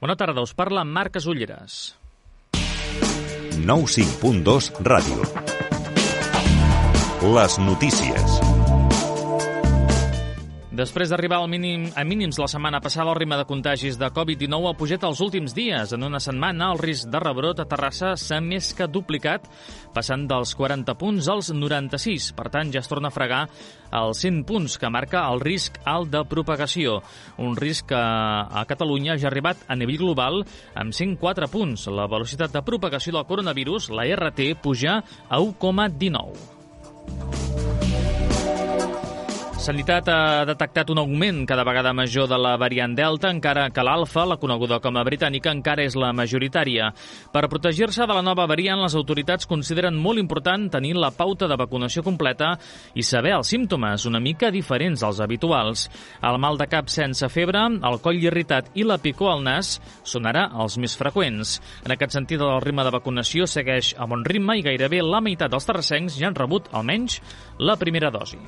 Bona tarda, us parla Marc Ulleres. 95.2 Ràdio. Les notícies. Després d'arribar al mínim, a mínims la setmana passada, el ritme de contagis de Covid-19 ha pujat els últims dies. En una setmana, el risc de rebrot a Terrassa s'ha més que duplicat, passant dels 40 punts als 96. Per tant, ja es torna a fregar els 100 punts que marca el risc alt de propagació. Un risc que a Catalunya ja ha arribat a nivell global amb 104 punts. La velocitat de propagació del coronavirus, la RT, puja a 1,19. Sanitat ha detectat un augment cada vegada major de la variant Delta, encara que l'alfa, la coneguda com a britànica, encara és la majoritària. Per protegir-se de la nova variant, les autoritats consideren molt important tenir la pauta de vacunació completa i saber els símptomes, una mica diferents als habituals. El mal de cap sense febre, el coll irritat i la picor al nas són ara els més freqüents. En aquest sentit, el ritme de vacunació segueix a bon ritme i gairebé la meitat dels terrassencs ja han rebut almenys la primera dosi.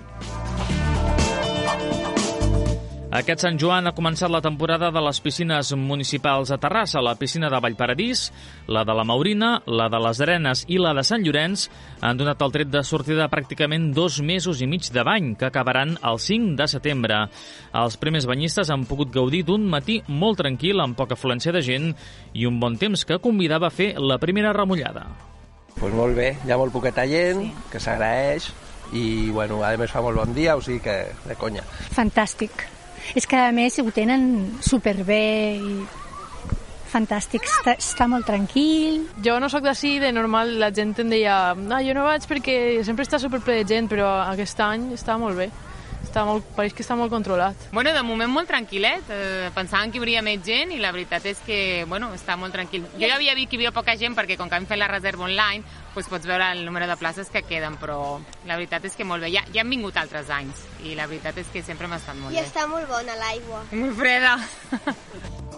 Aquest Sant Joan ha començat la temporada de les piscines municipals a Terrassa. La piscina de Vallparadís, la de la Maurina, la de les Arenes i la de Sant Llorenç han donat el tret de sortida pràcticament dos mesos i mig de bany, que acabaran el 5 de setembre. Els primers banyistes han pogut gaudir d'un matí molt tranquil, amb poca afluència de gent i un bon temps que convidava a fer la primera remullada. Pues molt bé, hi ha molt poqueta gent, sí. que s'agraeix, i bueno, a més fa molt bon dia, o sigui que de conya. Fantàstic és que a més ho tenen superbé i fantàstic, està, està molt tranquil. Jo no sóc d'ací, de normal la gent em deia no, jo no vaig perquè sempre està superple de gent, però aquest any està molt bé. Està molt, pareix que està molt controlat. Bueno, de moment molt tranquil·let. Eh, pensàvem que hi hauria més gent i la veritat és que, bueno, està molt tranquil. Jo ja havia vist que hi havia poca gent perquè com que hem fet la reserva online, doncs pots veure el número de places que queden, però la veritat és que molt bé. Ja, ja han vingut altres anys i la veritat és que sempre hem estat molt I bé. I està molt bona l'aigua. Molt freda.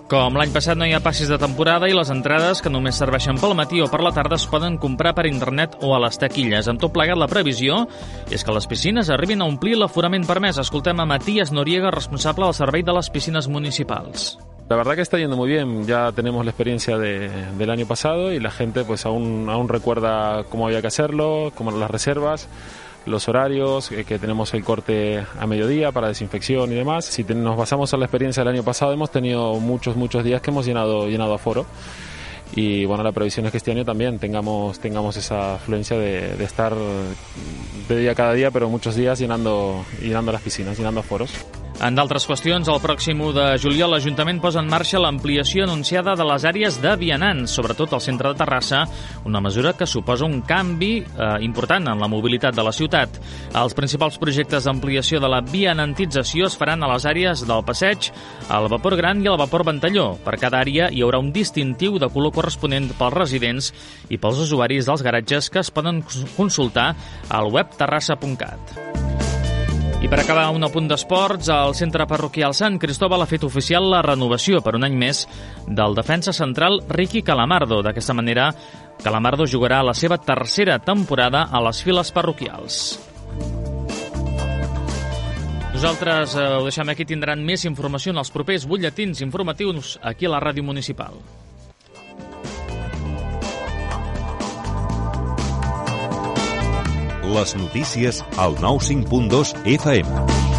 Com l'any passat no hi ha passis de temporada i les entrades, que només serveixen pel matí o per la tarda, es poden comprar per internet o a les taquilles. Amb tot plegat, la previsió és que les piscines arribin a omplir l'aforament permès. Escoltem a Matías Noriega, responsable del servei de les piscines municipals. La verdad que está yendo muy bien, ya tenemos la experiencia de, del año pasado y la gente pues aún, aún recuerda cómo había que hacerlo, cómo las reservas, los horarios, eh, que tenemos el corte a mediodía para desinfección y demás. Si te, nos basamos en la experiencia del año pasado, hemos tenido muchos, muchos días que hemos llenado, llenado aforo. Y bueno, la previsión es que este año también tengamos, tengamos esa afluencia de, de estar de día cada día, pero muchos días llenando, llenando las piscinas, llenando aforos. En d'altres qüestions, el pròxim 1 de juliol l'Ajuntament posa en marxa l'ampliació anunciada de les àrees de vianants, sobretot al centre de Terrassa, una mesura que suposa un canvi eh, important en la mobilitat de la ciutat. Els principals projectes d'ampliació de la vianantització es faran a les àrees del passeig, al vapor gran i al vapor ventalló. Per cada àrea hi haurà un distintiu de color corresponent pels residents i pels usuaris dels garatges que es poden consultar al web terrassa.cat. I per acabar un apunt d'esports, el centre parroquial Sant Cristóbal ha fet oficial la renovació per un any més del defensa central Ricky Calamardo. D'aquesta manera, Calamardo jugarà la seva tercera temporada a les files parroquials. Nosaltres eh, ho deixem aquí, tindran més informació en els propers butlletins informatius aquí a la ràdio municipal. Les notícies al 95.2 FM.